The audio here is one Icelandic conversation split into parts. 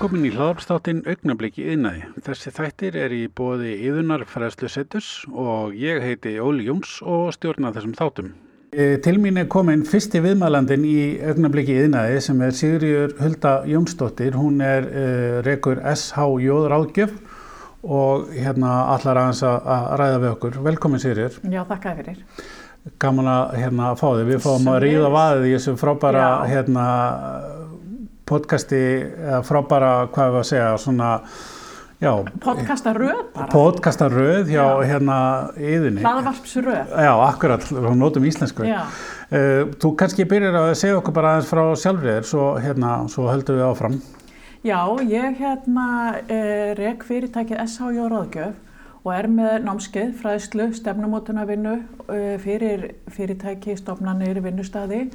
Velkomin í hlaðarpstáttin Augnabliki yðnaði. Þessi þættir er í bóði yðunar fræðslu setus og ég heiti Óli Jóns og stjórna þessum þáttum. E, til mín er komin fyrsti viðmælandin í Augnabliki yðnaði sem er Sigriður Hulda Jónsdóttir. Hún er uh, rekur SHJ ráðgjöf og hérna allar aðeins að ræða við okkur. Velkomin Sigriður. Já, þakka fyrir. Gaman að hérna, fá þig. Við fáum að ríða vaðið í þessu frábæra hérna podcasti frábæra, hvað við að segja, svona Já, podcastaröð bara. Podcastaröð hjá já. hérna yðinni. Hlaðvarpsröð. Já, akkurat, hún nótum íslensku. Já. Uh, þú kannski byrjar að segja okkur bara aðeins frá sjálfriðir, svo, hérna, svo höldum við áfram. Já, ég hérna uh, rek fyrirtækið SHJ Ráðgjöf og er með námskeið, fræðslu, stefnumótunavinnu uh, fyrir fyrirtæki, stofnanir, vinnustadi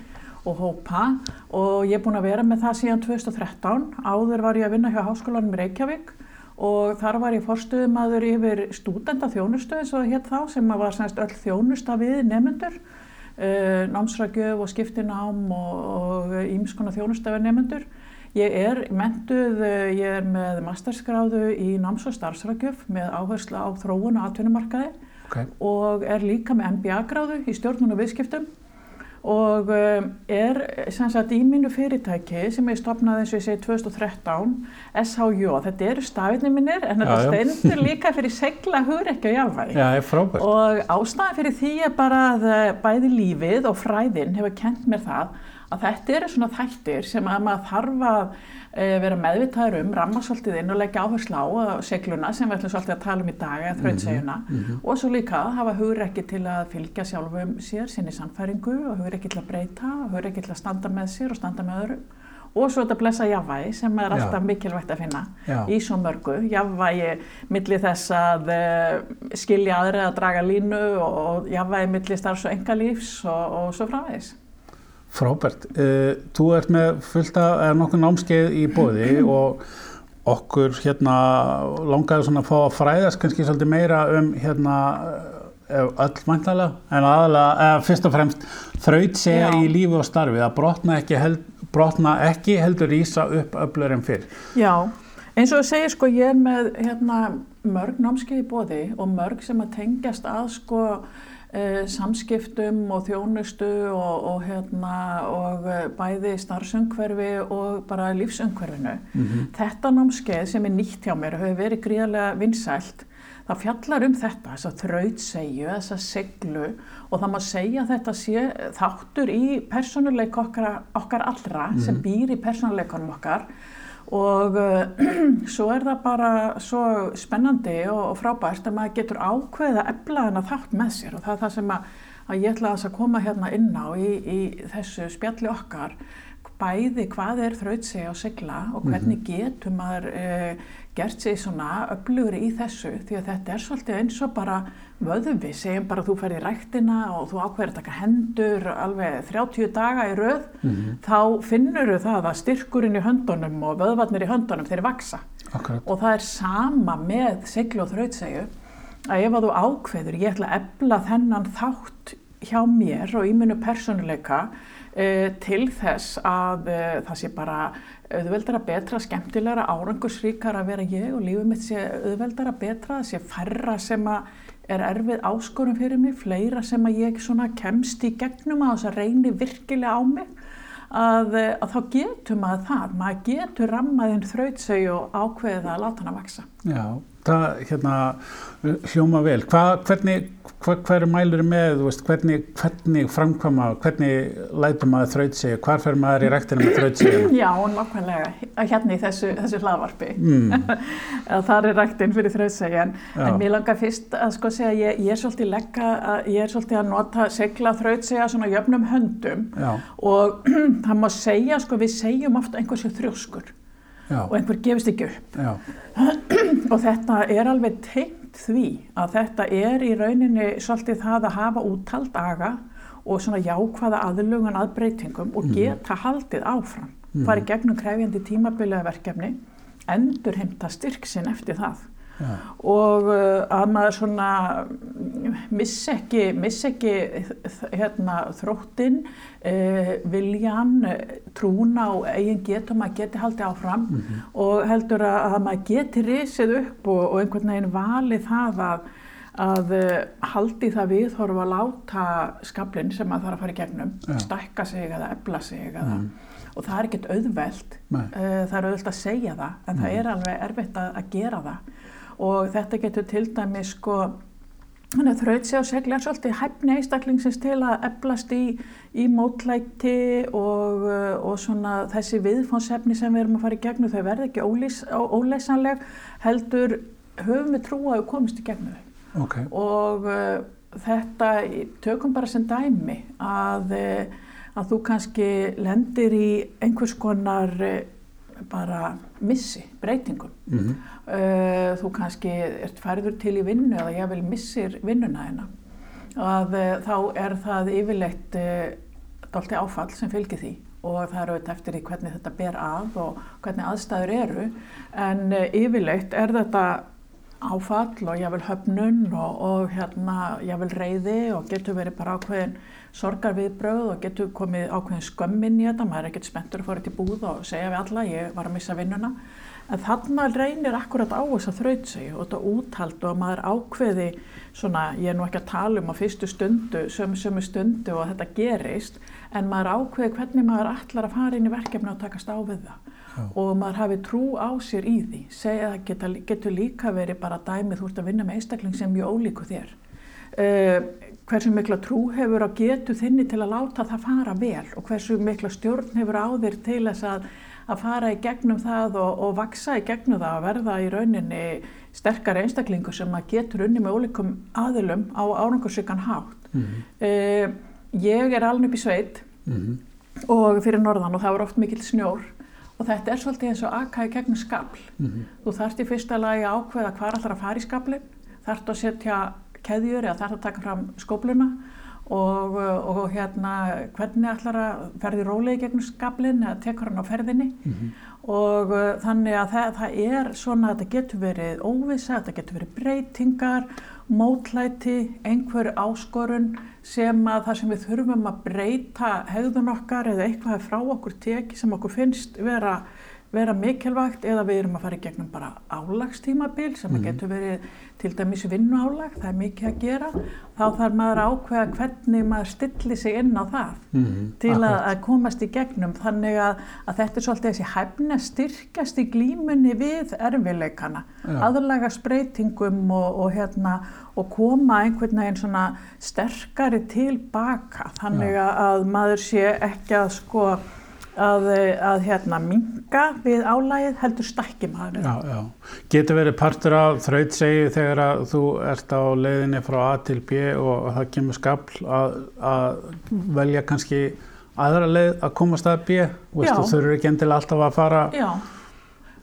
og hópa og ég er búin að vera með það síðan 2013. Áður var ég að vinna hjá Háskólanum Reykjavík og þar var ég forstuðumadur yfir stúdenda þjónustöð svo hétt þá sem var semst öll þjónusta við nefnendur, uh, námsrækjöf og skiptinám og ímskona þjónusta við nefnendur. Ég er mentuð, ég er með masterskráðu í náms- og starfsrækjöf með áherslu á þróun og atvinnumarkaði okay. og er líka með MBA-gráðu í stjórnun og viðskiptum og um, er sagt, í mínu fyrirtæki sem ég stopnaði eins og ég segi 2013 SHJ, þetta eru stafinni minnir en þetta stendur líka fyrir segla hugreikja og jáfnvægi og ástæðan fyrir því er bara að eh, bæði lífið og fræðin hefur kent mér það að þetta eru svona þættir sem að maður þarf að e, vera meðvitaður um, ramma svolítið inn og leggja áherslu á segluna sem við ætlum svolítið að tala um í dag eða þraunsegjuna mm -hmm. og svo líka hafa hugreikki til að fylgja sjálfum sér, sinni sannfæringu og hugreikki til að breyta, hugreikki til að standa með sér og standa með öðrum og svo þetta blessa jafnvægi sem er alltaf Já. mikilvægt að finna Já. í svo mörgu jafnvægi millir þess að uh, skilja aðrið að draga línu og jafnvægi millir starfs og engalífs og, og svo framvegis Frábært. Uh, þú ert með fullt að nokkuð námskeið í bóði og okkur hérna langaði svona að fá að fræðast kannski svolítið meira um hérna eh, öll mæntalega en aðalega, eða fyrst og fremst þraut segja í lífi og starfi að brotna ekki, held, brotna ekki heldur ísa upp öflur en fyrr. Já, eins og þú segir sko ég er með hérna mörg námskeið í bóði og mörg sem að tengjast að sko samskiptum og þjónustu og, og, hérna, og uh, bæði starfsöngverfi og bara lífsöngverfinu. Mm -hmm. Þetta námskeið sem er nýtt hjá mér hefur verið gríðarlega vinsælt, það fjallar um þetta, þess að þrautsegju, þess að seglu og það má segja að þetta sé þáttur í personuleik okkar, okkar allra mm -hmm. sem býr í personuleikunum okkar og uh, svo er það bara svo spennandi og, og frábært að maður getur ákveðið að efla þennan þátt með sér. Og það er það sem að, að ég ætla að koma hérna inn á í, í þessu spjalli okkar bæði hvað er þrautsegi á sigla og hvernig mhm. getur maður uh, gert sig svona öflugri í þessu því að þetta er svolítið eins og bara vöðuvi, segjum bara þú ferði í ræktina og þú ákveður að taka hendur alveg 30 daga í rauð mm -hmm. þá finnur þú það að styrkurinn í höndunum og vöðvarnir í höndunum þeir vaksa okay. og það er sama með siglu og þrautsegu að ef að þú ákveður ég ætla að efla þennan þátt hjá mér og í minu personuleika uh, til þess að uh, það sé bara auðveldara, betra, skemmtilegra, árangursríkar að vera ég og lífið mitt sé auðveldara, betra, það sé færra sem er erfið áskorum fyrir mig, fleira sem að ég kemst í gegnum að þess að reyni virkilega á mig, að, að þá getur maður það, maður getur rammaðinn þrautsau og ákveðið að láta hann að vaksa. Já, það hérna hljóma vel. Hva, hvernig hver, hver mælur með, veist, hvernig, hvernig framkvæma, hvernig lætur maður þraut sig, hvar fer maður í ræktinu með þraut sig? Já, nákvæmlega, hérna í þessu, þessu hlaðvarpi, mm. þar er ræktin fyrir þraut sig, en, en mér langar fyrst að sko segja, ég, ég er svolítið legga, ég er svolítið að nota segla þraut sig að svona jöfnum höndum Já. og það má segja, sko við segjum ofta einhversu þrjóskur. Já. og einhver gefist ekki upp og þetta er alveg tengt því að þetta er í rauninni svolítið það að hafa úttald aga og svona jákvæða aðlugun að breytingum og mhm. geta haldið áfram, mm. farið gegnum krefjandi tímabiliða verkefni, endur heimta styrksinn eftir það Já. og uh, að maður svona missi ekki, missi ekki hérna, þróttin uh, viljan trún á eigin getum að geti haldið áfram mm -hmm. og heldur að, að maður geti risið upp og, og einhvern veginn vali það að að haldi það við þorfa að láta skablinn sem maður þarf að fara í gegnum, ja. stakka sig eða ebla sig eða mm og það er ekkert auðveld, Nei. Eh, það er auðveld að segja það en Nei. það er alveg erfitt að, að gera það og þetta getur til dæmi sko þraut sig segli er svolítið hæfni einstaklingsins til að eflast í, í mótlæti og, eh, og svona þessi viðfónsefni sem við erum að fara í gegnum þau verði ekki ólýs, óleysanleg heldur höfum við trú að við komumst í gegnum þau okay. og uh, þetta tökum bara sem dæmi að uh, að þú kannski lendir í einhvers konar eh, bara missi, breytingum. Mm -hmm. Þú kannski ert færður til í vinnu eða ég vil missir vinnuna hérna. Að eh, þá er það yfirleitt dolti áfall sem fylgir því og það eru auðvitað eftir í hvernig þetta ber að og hvernig aðstæður eru en yfirleitt er þetta áfall og ég vil höfnun og, og hérna ég vil reyði og getur verið bara ákveðin sorgarviðbröð og getur komið ákveðin skömmin í þetta, maður er ekkert spenntur að fara til búð og segja við alla, ég var að missa vinnuna. En þarna reynir akkurat á þess að þraut sig og þetta úthald og maður ákveði svona, ég er nú ekki að tala um á fyrstu stundu, sömu sömu stundu og þetta gerist, en maður ákveði hvernig maður ætlar að fara inn í verkefni og takast á við það. Já. og maður hafi trú á sér í því, segja það geta, getur líka verið bara dæmið þú ert að vinna með einstakling sem mjög ólíku þér. Uh, hversu mikla trú hefur á getu þinni til að láta það fara vel og hversu mikla stjórn hefur á þér til þess að, að fara í gegnum það og, og vaksa í gegnum það og verða í rauninni sterkar einstaklingu sem að getur unni með ólíkum aðilum á árangursvíkan hátt. Mm -hmm. uh, ég er alveg upp í sveit mm -hmm. og fyrir norðan og það var oft mikill snjór og þetta er svolítið eins og í gegnum skabl. Mm -hmm. Þú þarfst í fyrsta lagi að ákveða hvað allar að fara í skablin, þarfst að setja keðjur eða þarf að taka fram skópluna og, og hérna hvernig ætlar að ferði rólegi gegnum skablin eða tekur hann á ferðinni mm -hmm. og uh, þannig að það, það er svona að þetta getur verið óvisa, þetta getur verið breytingar, mótlæti, einhver áskorun sem að það sem við þurfum að breyta hegðun okkar eða eitthvað frá okkur teki sem okkur finnst vera vera mikilvægt eða við erum að fara í gegnum bara álagstímabil sem mm. getur verið til dæmis vinnu álag, það er mikið að gera þá þarf maður að ákveða hvernig maður stilli sig inn á það mm. til að, að komast í gegnum þannig að, að þetta er svolítið þessi hæfni að styrkast í glímunni við erfileikana, ja. aðlaga spreytingum og, og, hérna, og koma einhvern veginn svona sterkari tilbaka þannig ja. að maður sé ekki að sko að, að hérna minga við álægið heldur stakki maður. Já, já. Getur verið partur af þrautsegi þegar að þú ert á leiðinni frá A til B og það kemur skapl að, að velja kannski aðra leið að komast að B? Þú þurfur ekki endilega alltaf að fara... Já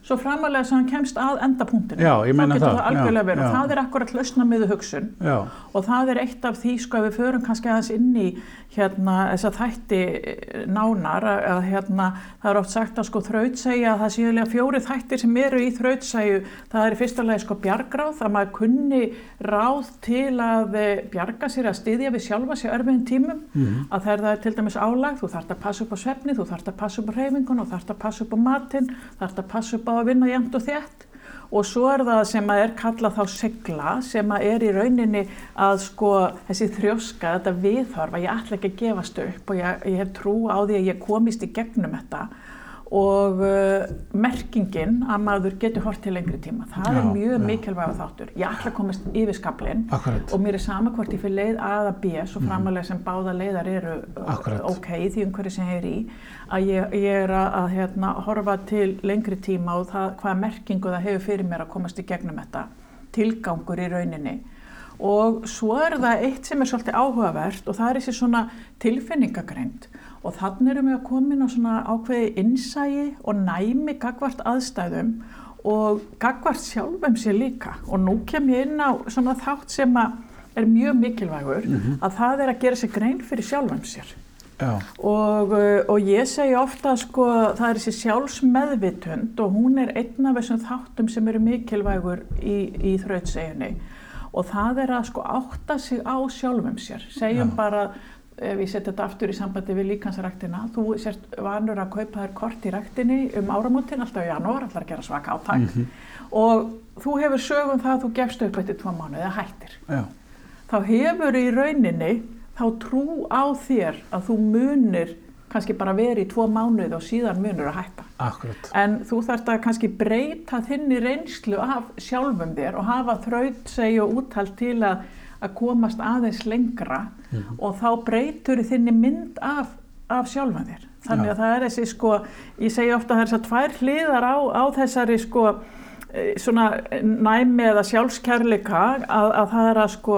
svo framalega sem hann kemst að endapunktinu. Já, ég meina það. Þá getur það algjörlega verið og það er akkurat lausna miður hugsun já. og það er eitt af því sko að við förum kannski aðeins inn í hérna þess að þætti eh, nánar að hérna það er oft sagt að sko þrautsægja að það séulega fjóri þættir sem eru í þrautsægju það er í fyrsta lagi sko bjargráð að maður kunni ráð til að eh, bjarga sér að styðja við sjálfa sér örfiðin tímum mm -hmm. að það er til dæmis álag, þú þarfst að passa upp á svefni, þú þarfst að passa upp á reyfingun og þarfst að passa upp á matinn, þarfst að passa upp á að vinna jæmt og þétt. Og svo er það sem að er kallað þá segla sem að er í rauninni að sko þessi þrjóska, þetta viðhorfa, ég ætla ekki að gefast upp og ég, ég hef trú á því að ég komist í gegnum þetta og uh, merkingin að maður getur hort til lengri tíma það já, er mjög mikilvæg þáttur ég ætla að komast yfir skablin Akkurat. og mér er sama hvort ég fyrir leið að að B svo mhm. framalega sem báða leiðar eru uh, Akkurat. ok því umhverju sem ég er í að ég, ég er að, að hérna, horfa til lengri tíma og það, hvaða merkingu það hefur fyrir mér að komast í gegnum þetta tilgangur í rauninni og svo er það eitt sem er svolítið áhugavert og það er þessi svona tilfinningagreind og þannig erum við að koma inn á svona ákveði innsægi og næmi gagvart aðstæðum og gagvart sjálfum sér líka. Og nú kem ég inn á svona þátt sem er mjög mikilvægur mm -hmm. að það er að gera sér grein fyrir sjálfum sér. Og, uh, og ég segi ofta sko það er þessi sjálfsmeðvitund og hún er einn af þessum þáttum sem eru mikilvægur í, í þrautseginni. Og það er að sko átta sig á sjálfum sér. Segjum Já. bara ef ég setja þetta aftur í sambandi við líkansræktina þú sérst vanur að kaupa þér kort í ræktinni um áramótin alltaf í janúar alltaf að gera svaka áttak mm -hmm. og þú hefur sögum það að þú gefst upp eftir tvo mánu eða hættir Já. þá hefur í rauninni þá trú á þér að þú munir kannski bara verið í tvo mánuð og síðan munur að hætta Akkurat. en þú þarfst að kannski breyta þinni reynslu af sjálfum þér og hafa þraut segja og úttalt til að að komast aðeins lengra mm -hmm. og þá breytur þinni mynd af, af sjálfan þér. Þannig að það er þessi sko, ég segi ofta að tvær hliðar á, á þessari sko e, svona næmi eða sjálfskærleika að, að það er að sko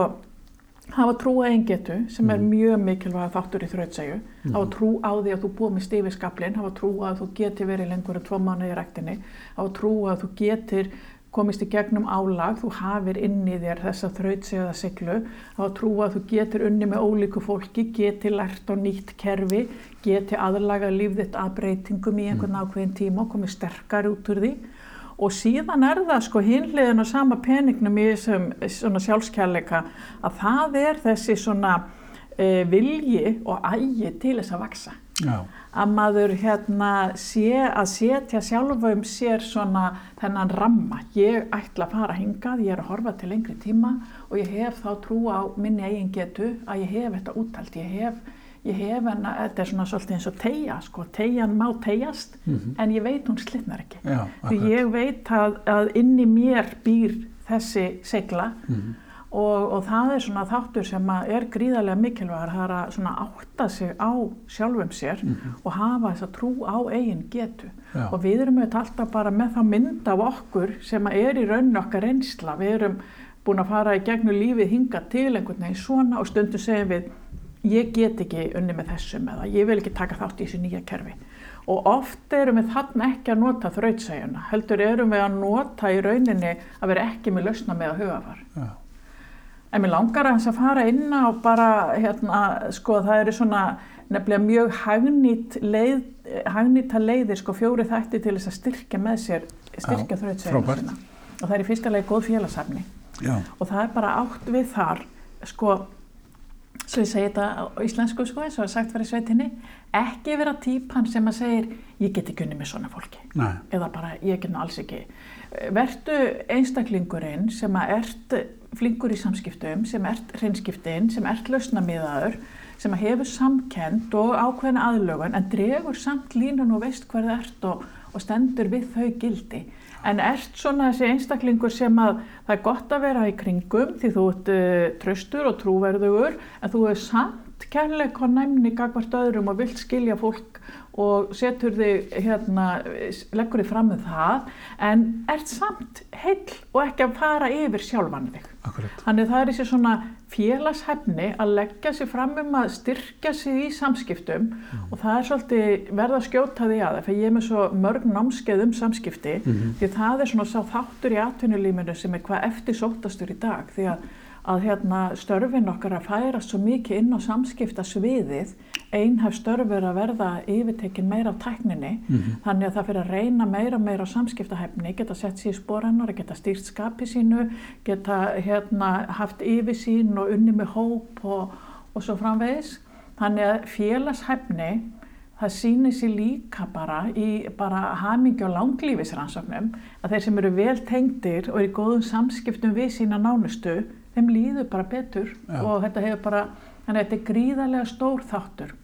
hafa trú að einn getu sem er mhm. mjög mikilvæg þáttur í þrautsæju, mm. hafa trú á því að þú búið með stífiskablin, hafa trú að þú geti verið lengur en tvo manni í rektinni, hafa trú að þú getur komist í gegnum álag, þú hafir inn í þér þessa þrautsegaða siglu, þá trúa að þú getur unni með ólíku fólki, geti lært á nýtt kerfi, geti aðlaga lífðitt að breytingum í einhvern mm. ákveðin tíma og komið sterkar út úr því og síðan er það sko hinliðin á sama peningnum í þessum sjálfskjærleika að það er þessi svona e, vilji og ægi til þess að vaksa. Já að maður hérna sé að setja sjálfum sér svona þennan ramma. Ég ætla að fara hingað, ég er að horfa til lengri tíma og ég hef þá trú á minni eigin getu að ég hef þetta úttalt. Ég hef, ég hef en þetta er svona svolítið eins og tegja, sko, tegjan má tegjast mm -hmm. en ég veit hún slitnar ekki. Já, Því ég veit að, að inn í mér býr þessi segla mm -hmm og, og það er svona þáttur sem er gríðarlega mikilvægur það er að svona átta sig á sjálfum sér mm -hmm. og hafa þess að trú á eigin getu Já. og við erum auðvitað alltaf bara með það mynd af okkur sem er í rauninu okkar reynsla við erum búin að fara í gegnum lífið hinga til einhvern veginn svona og stundum segjum við ég get ekki unni með þessum eða ég vil ekki taka þátt í þessu nýja kerfi og oft erum við þarna ekki að nota þrautsægjuna heldur erum við að nota í rauninni að vera ekki með lausna með að hugafar Já. En mér langar að þess að fara inn á bara, hérna, sko, það eru svona nefnilega mjög hagnýtt leið, hagnýtta leiðir, sko, fjóri þætti til þess að styrkja með sér, styrkja þrautsveiginu sína. Og það er í fyrsta leið góð félagsefni. Já. Og það er bara átt við þar, sko, svo ég segi þetta á íslensku, sko, eins og sagt fyrir sveitinni, ekki vera típan sem að segir, ég get ekki unni með svona fólki. Nei. Eða bara, ég get nú alls ekki. Vertu einstaklingurinn sem að ert flinkur í samskiptum, sem ert hreinskiptinn, sem ert lausnamiðaður, sem hefur samkend og ákveðna aðlögun en dregur samt línun og veist hvað það ert og, og stendur við þau gildi. En ert svona þessi einstaklingur sem að það er gott að vera í kringum því þú ert uh, tröstur og trúverðugur en þú er samt kærleik og næmni gagvart öðrum og vilt skilja fólk og setur þig hérna, leggur þig fram með það en ert samt heil og ekki að fara yfir sjálfan þig. Akkurat. Þannig það er þessi svona félagshefni að leggja sig fram um að styrkja sig í samskiptum mm. og það er svolítið verða að skjóta því að það fyrir ég er með svo mörg námskeið um samskipti mm -hmm. því það er svona sá þáttur í atvinnulíminu sem er hvað eftir sótastur í dag því að að hérna, störfin okkar að færast svo mikið inn á samskipta sviðið einhaf störfur að verða yfirtekin meira á tækninni mm -hmm. þannig að það fyrir að reyna meira og meira á samskiptahæfni geta sett sér í spórannar, geta stýrt skapi sínu, geta hérna, haft yfirsín og unni með hóp og, og svo framvegis þannig að félagshæfni það sýnir sér líka bara í bara hamingi og langlífisrannsóknum að þeir sem eru vel tengdir og eru í góðum samskiptum við sína nánustu þeim líður bara betur Já. og þetta hefur bara, þannig að þetta er gríðarlega stór þáttur.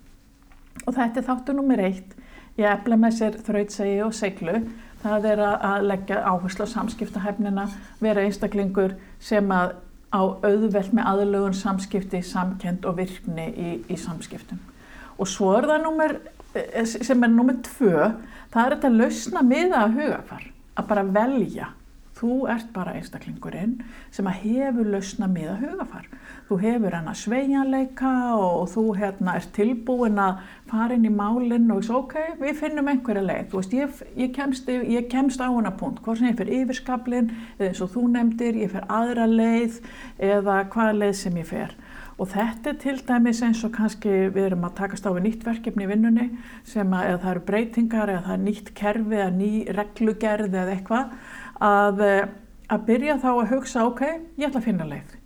Og þetta er þáttur nummer eitt. Ég efla með sér þrautsegi og seglu það er að leggja áherslu á samskiptahæfnina, vera einstaklingur sem að á auðvelt með aðlögun samskipti, samkend og virkni í, í samskiptum. Og svo er það nummer, eh, sem er nummer tvö, það er þetta lausna miða að hugafar, að bara velja Þú ert bara einstaklingurinn sem að hefur lausna miða hugafar. Þú hefur hana sveianleika og þú hérna ert tilbúin að fara inn í málinn og ok, við finnum einhverja leið. Þú veist ég, ég, kemst, ég kemst á hana punkt, hvort sem ég fer yfirskablinn eða eins og þú nefndir, ég fer aðra leið eða hvaða leið sem ég fer. Og þetta er til dæmis eins og kannski við erum að takast á við nýtt verkefni í vinnunni sem að eða það eru breytingar eða það er nýtt kerfi eða ný reglugerð eða eitthvað að, eh, að byrja þá að hugsa ok, ég ætla að finna leið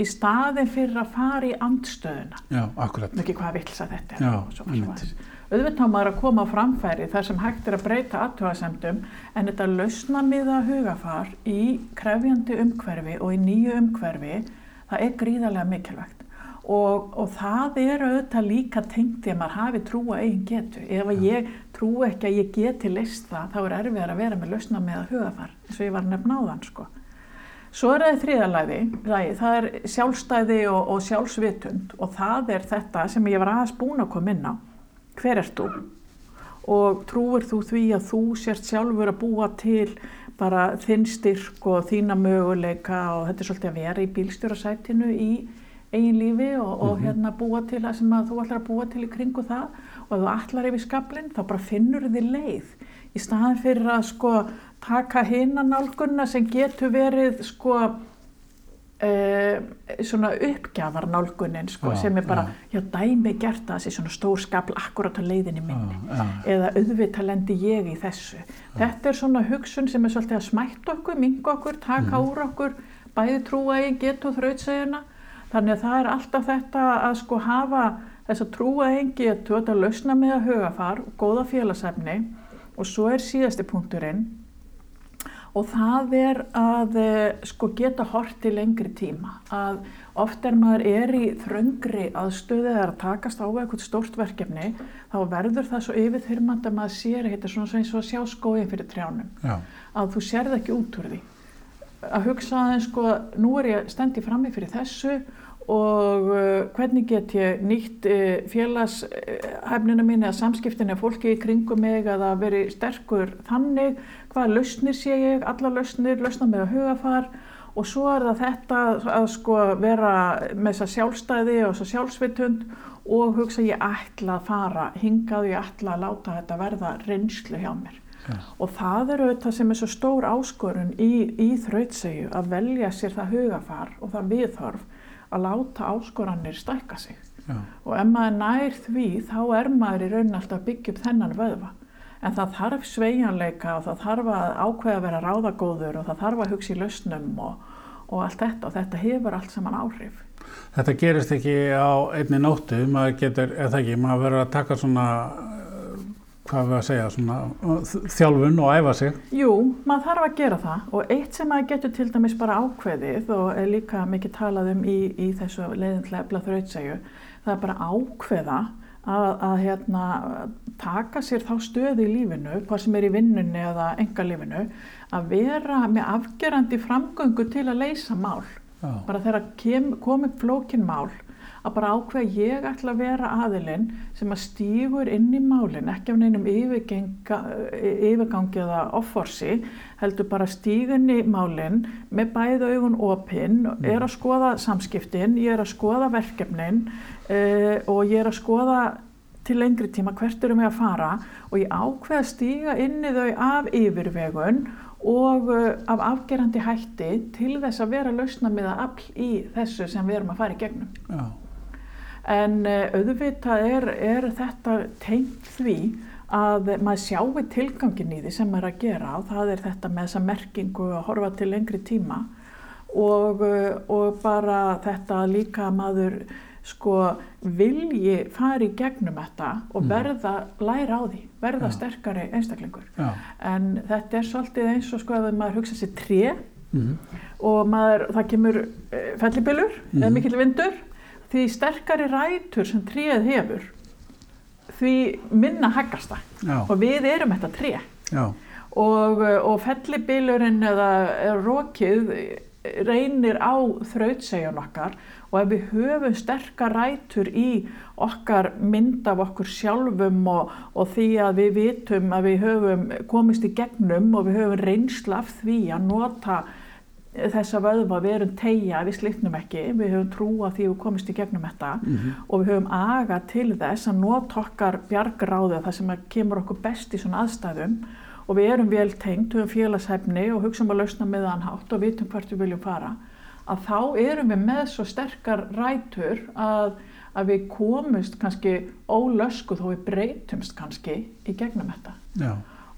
í staðin fyrir að fara í andstöðuna. Já, akkurat. Ekki hvað vilsa þetta er. Já, einmitt. Auðvitað maður að koma á framfæri þar sem hægt er að breyta aðtöðasemdum en þetta lausna miða hugafar í krefjandi umhverfi og í nýju umhverfi það er gríðarlega mikilvægt og, og það er auðvitað líka tengt að maður hafi trú að eigin getu. Ef að ég trú ekki að ég geti list það þá er erfiðar að vera með lausna miða hugafar eins og ég var nefn áðan sko. Svo er það þriðalæði, það er sjálfstæði og, og sjálfsvitund og það er þetta sem ég var aðeins búin að koma inn á. Hver ert þú? Og trúir þú því að þú sért sjálfur að búa til bara þinn styrk og þína möguleika og þetta er svolítið að vera í bílstjórasætinu í eigin lífi og, og hérna búa til það sem að þú ætlar að búa til í kringu það og þú ætlar yfir skablinn þá bara finnur þið leið í staðan fyrir að sko taka hinna nálgunna sem getur verið sko uh, svona uppgjafar nálgunin sko Já, sem er bara, já. já dæmi gert að þessi svona stór skabl akkurat á leiðinni minni já. eða auðvitað lendi ég í þessu. Þetta er svona hugsun sem er svolítið að smætta okkur, minga okkur, taka Mhm. úr okkur, bæði trúa í get og þrautsegina. Þannig að það er alltaf þetta að sko hafa þess að trúa eigin getu, þetta lausna með að hugafar og góða félagsefni. Og svo er síðasti punkturinn. Og það er að eh, sko geta hort til lengri tíma. Að oft er maður er í þröngri aðstöðu eða að takast á eitthvað stórt verkefni þá verður það svo yfirþyrmand að maður sér er svona eins og að sjá skóin fyrir trjánum. Já, að þú sérð ekki út úr því. Að hugsa aðeins sko nú er ég stendið frammi fyrir þessu og uh, hvernig get ég nýtt uh, félagshæfnina mín eða samskiptin eða fólki í kringum mig eða verið sterkur þannig? Hvaða lausnir sé ég, alla lausnir lausna með að hugafar og svo er það þetta að sko vera með þessa sjálfstæði og þessa sjálfsvitund og hugsa ég ætla að fara hingað ég ætla að láta þetta verða reynslu hjá mér. Já. og það er auðvitað sem er svo stór áskorun í, í þrautsegju að velja sér það hugafar og það viðhorf að láta áskoranir stækka sig. Já, og ef maður nær því þá er maður í raunin alltaf að byggja upp þennan vöðva. En það þarf sveigjanleika og það þarf að ákveða að vera ráðagóður og það þarf að hugsa í lausnum og, og allt þetta. Og þetta hefur allt saman áhrif. Þetta gerist ekki á einni nóttu, maður getur, eða ekki, maður verður að taka svona, hvað við að segja, svona þjálfun og æfa sig. Jú, maður þarf að gera það og eitt sem maður getur til dæmis bara ákveðið og er líka mikið talað um í, í þessu leiðin til að efla þrautsegju, það er bara ákveða að, að hérna, taka sér þá stöðu í lífinu, hvað sem er í vinnunni eða enga lífinu, að vera með afgerandi framgöngu til að leysa mál. Já, Bara þegar kem, komið flókin mál, að bara ákveða ég ætla að vera aðilinn sem að stígur inn í málinn, ekki af neinum yfirgangi eða offorsi, heldur bara stíga inn í málinn með bæði augun opinn, er að skoða samskiptin, ég er að skoða verkefnin uh, og ég er að skoða til lengri tíma hvert erum við að fara og ég ákveða að stíga inn í þau af yfirvegun og uh, af afgerandi hætti til þess að vera lausna með að afl í þessu sem við erum að fara í gegnum. já, En uh, auðvitað er, er þetta tengt því að maður sjáu tilgangin í því sem maður er að gera og það er þetta með þessa merkingu að horfa til lengri tíma og, uh, og bara þetta líka að maður sko vilji fara í gegnum þetta og verða læra á því, verða Já. sterkari einstaklingur. já, En þetta er svolítið eins og sko ef maður hugsa sér tré mhm, og maður, það kemur uh, fellibilur eða Mhm. mikill vindur því sterkari rætur sem tréð hefur því minna haggast það. Og við erum þetta já, og, og fellibilurinn eða, rókið reynir á þrautsegjun okkar. Og ef við höfum sterkar rætur í okkar mynd af okkur sjálfum og, og því að við vitum að við höfum komist í gegnum og við höfum reynsla af því að nota þessa vöðva, við erum tegja, við slitnum ekki, við höfum trúa því við komist í gegnum þetta mhm, og við höfum aga til þess að nota okkar bjargráðu það sem að kemur okkur best í svona aðstæðum og við erum vel tengt, höfum félagshæfni og hugsaum að lausna með hann hátt og vitum hvert við viljum fara að þá erum við með svo sterkar rætur að, að við komumst kannski ólösku þó við breytumst kannski í gegnum þetta. Já.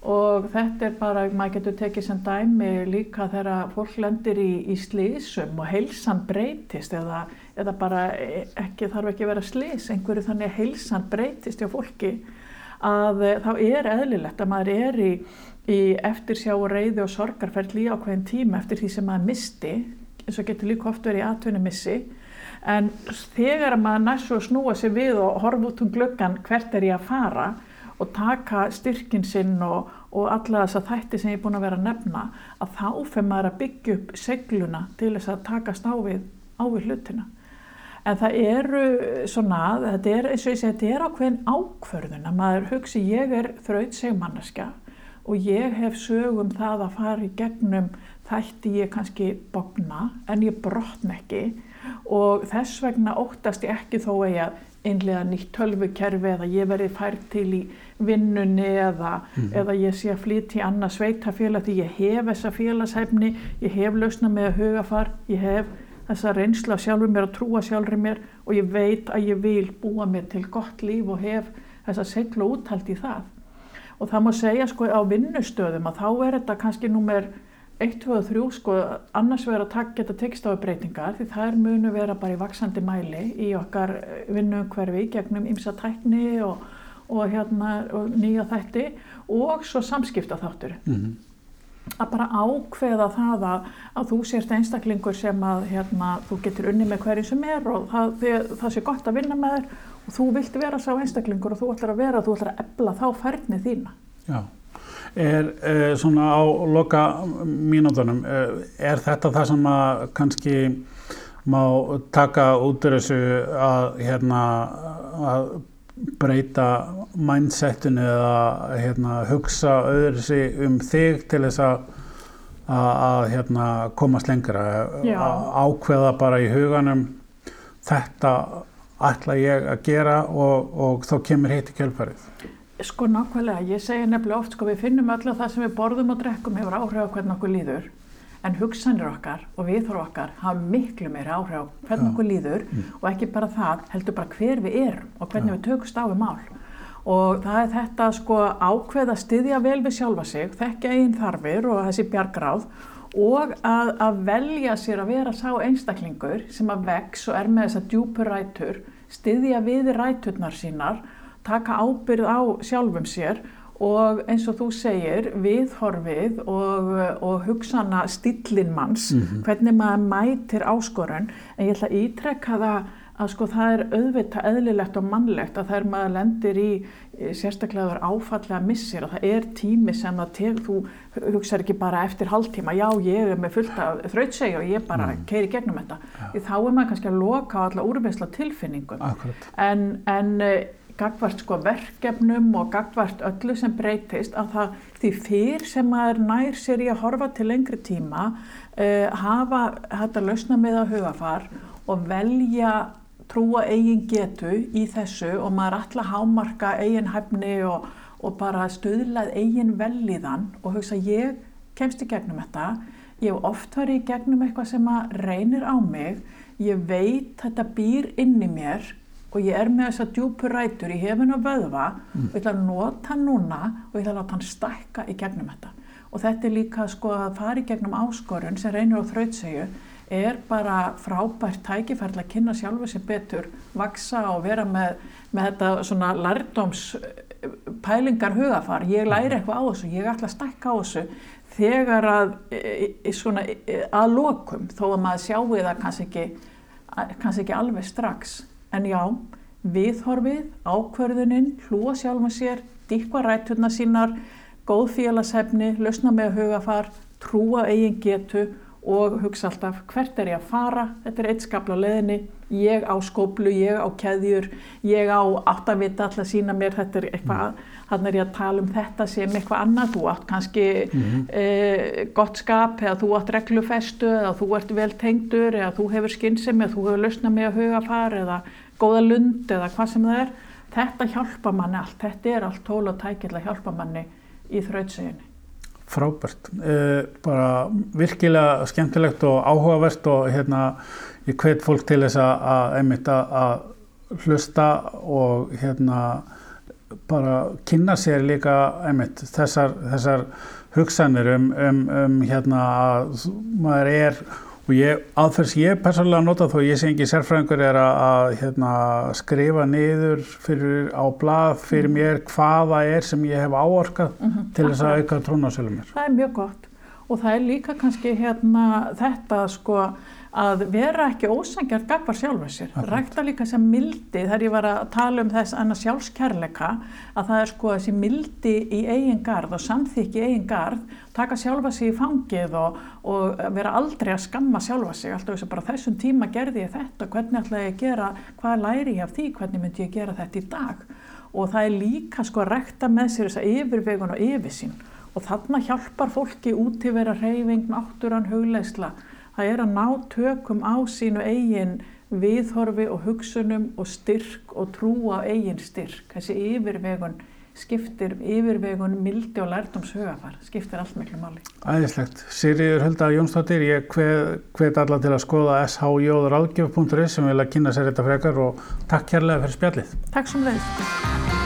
Og þetta er bara, maður getur tekið sem dæmi líka þegar fólk lendir í, í slísum og heilsan breytist eða, eða bara ekki, þarf ekki að vera slís, einhverju þannig að heilsan breytist hjá fólki að þá er eðlilegt að maður er í, í eftirsjá og reyði og sorgarferðli á hvern tíma eftir því sem maður misti, eins og getur líka oft verið í atvinnumissi, en þegar maður næst svo snúa sér við og horfa út um glöggan hvert er ég að fara og taka styrkin sinn og, og alla þessa þætti sem ég er búin að vera að nefna að þá fyrir maður að byggja upp segluna til þess að takast á við, á við hlutina. En það eru svona, þetta er eins og ég segi, þetta er ákveðin ákverðun að maður hugsi ég er þraut segmannaska og ég hef sögum það að fara í gegnum þætti ég kannski bogna en ég brotn ekki og þess vegna óttast ég ekki þó að ég einlega nýtt tölvukerfi eða ég verði fært til í vinnunni eða, mm. eða ég sé að flytja í annað sveitafélag því ég hef þessa félagshefni, ég hef lausna með að hugafar, ég hef þessa reynsla sjálfur mér og trúa sjálfur mér og ég veit að ég vil búa mér til gott líf og hef þessa seglu úthald í það. Og það má segja sko á vinnustöðum að þá er þetta kannski númer 1, 2 og 3 sko annars vera að geta tekstafabreitingar því það er munu vera bara í vaksandi mæli í okkar vinnuumhverfi gegnum ymsa tækni og, og, hérna, og nýja þætti og svo samskipta þáttur. Mm -hmm að bara ákveða það að, að þú sést einstaklingur sem að hérna, þú getur unni með hverju sem er og það, það sé gott að vinna með þér og þú vilt vera sá einstaklingur og þú ætlar að vera, þú ætlar að ebla þá færni þína. Já, er eh, svona á loka mínútonum, eh, er þetta það sem að kannski má taka út úr þessu að hérna að breyta mindsetinu eða hérna, hugsa öðru sig um þig til þess að að hérna, komast lengra? Að ákveða bara í huganum þetta ætla ég að gera og, og þá kemur hitt í kjölfarið Sko nákvæmlega, ég segja nefnilega oft sko við finnum alltaf það sem við borðum og drekkum hefur áhrif á hvernig okkur líður en hugsanir okkar og viðhóru okkar hafa miklu meira áhrif á hvernig okkur líður mm. og ekki bara það, heldur bara hver við erum og hvernig Já. við tökumst á við mál og það er þetta sko ákveð að styðja vel við sjálfa sig, þekkja einn þarfir og þessi bjargráð og að, að velja sér að vera sá einstaklingur sem að vex og er með þessa djúpur rætur, styðja við ræturnar sínar, taka ábyrð á sjálfum sér og eins og þú segir viðhorfið og, og hugsana stillinmanns mm -hmm. hvernig maður mætir áskorun en ég ætla að ítrekka það að sko það er auðvitað eðlilegt og mannlegt að það er maður lendir í sérstaklega áfallega missir og það er tími sem að til, þú hugsaður ekki bara eftir hálftíma já ég er með fullt af þrautsegi og ég bara mm. keiri gegnum þetta ja. þá er maður kannski að loka á alla úrvinnsla tilfinningum Akkurat. en, en gagvart sko verkefnum og gagvart öllu sem breytist að það því fyrr sem maður nær sér í að horfa til lengri tíma uh, hafa þetta lausna með að hugafar og velja trúa eigin getu í þessu og maður alltaf hámarka eigin hæfni og, og bara stöðlað eigin velliðan og hugsa ég kemst í gegnum þetta. Ég hef oft verið í gegnum eitthvað sem reynir á mig. Ég veit þetta býr inn í mér og ég er með þessa djúpur rætur í hefun og vöðva mm. og ég ætla að nota hann núna og ég ætla að láta hann stækka í gegnum þetta og þetta er líka sko að fara í gegnum áskorun sem reynir á þrautsegju er bara frábært tækifærlega að kynna sjálfu sér betur, vaksa og vera með, með þetta svona lærdóms pælingar hugafar, ég læri mm. eitthvað á þessu, ég ætla að stækka á þessu þegar að, svona, að lokum þó að maður sjáu það kannski ekki, kannski ekki alveg strax En já, viðhorfið, ákverðuninn, hlúa sjálfum sér, dýkva rætturna sínar, góð félagshefni, lausna með hugafar, trúa eigin getu og hugsa alltaf hvert er ég að fara, þetta er eitt skapla leðinni, ég á skóplu, ég á keðjur, ég á áttavita alltaf sína mér, þetta er eitthvað, hann mm. er ég að tala um þetta sem eitthvað annað, þú átt kannski mm -hmm. e, gott skap eða þú átt reglufestu eða þú ert vel tengdur eða þú hefur skynsemi eða þú hefur lausna með að hugafar eða góða lund eða hvað sem það er. Þetta hjálpa manni allt, þetta er allt tól og tækill að hjálpa manni í þrautseginni Frábært, uh, bara virkilega skemmtilegt og áhugavert og hérna ég hvet fólk til þess að, einmitt að hlusta og hérna bara kynna sér líka einmitt þessar, þessar hugsanir um, um, um hérna að maður er og aðferðs ég persónulega nota þó ég sé ekki sérfræðingur er að, að hérna, skrifa niður fyrir, á blað fyrir mm. mér hvaða er sem ég hef áorkað mm -hmm. til þess að auka trónasölum mér. Það er mjög gott og það er líka kannski hérna þetta sko að vera ekki ósangjart gagvar sjálfur sér. Rækta líka sem mildi, þegar ég var að tala um þess annars sjálfskerleika, að það er sko þessi mildi í eigin gard og samþykki í eigin gard, taka sjálfa sig í fangið og, og vera aldrei að skamma sjálfa sig. Alltaf þess að bara þessum tíma gerði ég þetta, hvernig ætla ég að gera, hvað læri ég af því, hvernig myndi ég gera þetta í dag. Og það er líka sko að rækta með sér þessa yfirvegun og yfirsýn og þarna hjálpar fólki út til vera reyfing, náttúran, hugleisla það er að ná tökum á sínu eigin viðhorfi og hugsunum og styrk og trúa á eigin styrk. Þessi yfirvegun skiptir yfirvegun mildi og lærdoms hugafar, skiptir allt miklu máli. Æðislegt. Sigriður Hulda Jónsdóttir, ég hvet alla til að skoða shjóðurálgjöf.is sem vil að kynna sér þetta frekar og takk kærlega fyrir spjallið. Takk sem leiðist.